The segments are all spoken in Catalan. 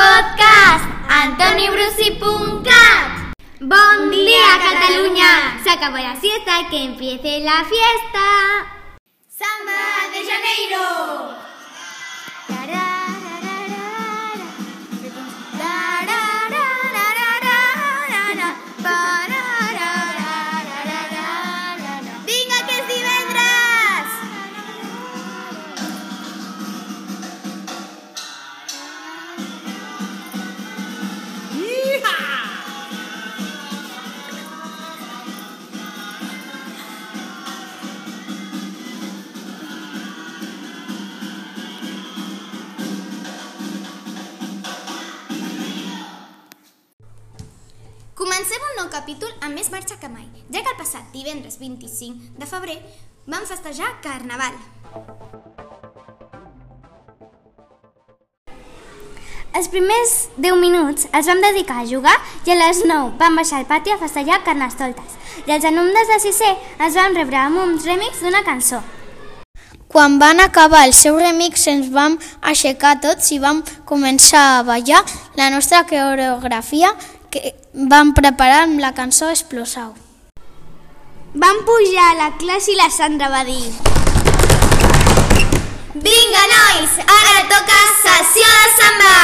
Podcast Antoni Brusi.cat ¡Bon día, Cataluña! Se acabó la siesta, que empiece la fiesta. Samba de Janeiro. Comencem un nou capítol amb més marxa que mai, ja que el passat divendres 25 de febrer vam festejar Carnaval. Els primers 10 minuts els vam dedicar a jugar i a les 9 vam baixar al pati a festejar carnestoltes. I els alumnes de 6è ens vam rebre amb uns remix d'una cançó. Quan van acabar el seu remix ens vam aixecar tots i vam començar a ballar la nostra coreografia que vam preparar amb la cançó Explosau. Vam pujar a la classe i la Sandra va dir Vinga, nois! Ara toca sessió de samba!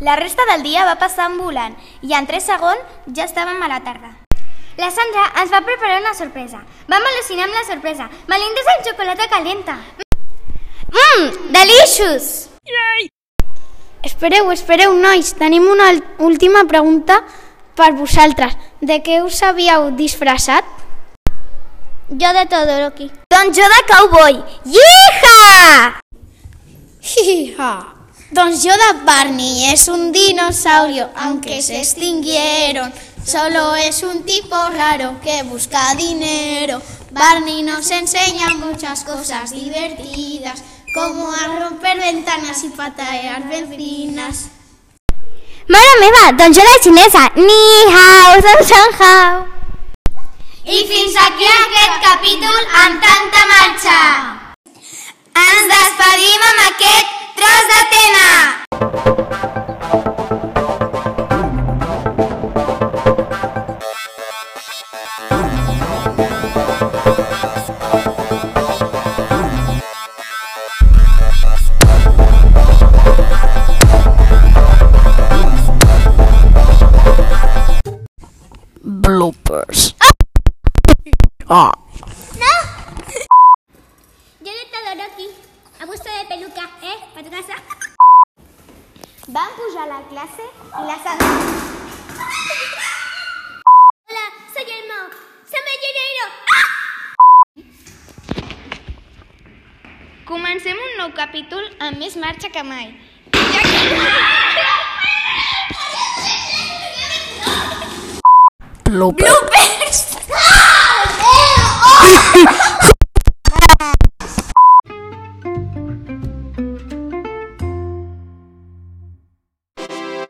La resta del dia va passar en volant i en 3 segons ja estàvem a la tarda. La Sandra ens va preparar una sorpresa. Vam al·lucinar amb la sorpresa. Melindes amb xocolata calenta. Mmm, delicious! Espereu, espereu, nois, tenim una última pregunta per vosaltres. De què us havíeu disfressat? Jo de Todoroki. Doncs jo de cowboy. Yeeha! Hija. Doncs yo de Barney es un dinosaurio, aunque se extinguieron. Solo es un tipo raro que busca dinero. Barney nos enseña muchas cosas divertidas, como a romper ventanas y patear vecinas. Mare meva, doncs jo de xinesa. Ni hao, san san hao. I fins aquí aquest capítol amb tanta marxa. Ens despedim amb aquest tros de tema. Bloopers. Ah. Yo de Todoroki, a gusto de peluca, ¿eh? ¿Para tu casa? Van pujar a la clase y la Sandra... Comencem un nou capítol amb més marxa que mai. Ja que... Bloopers. Bloopers!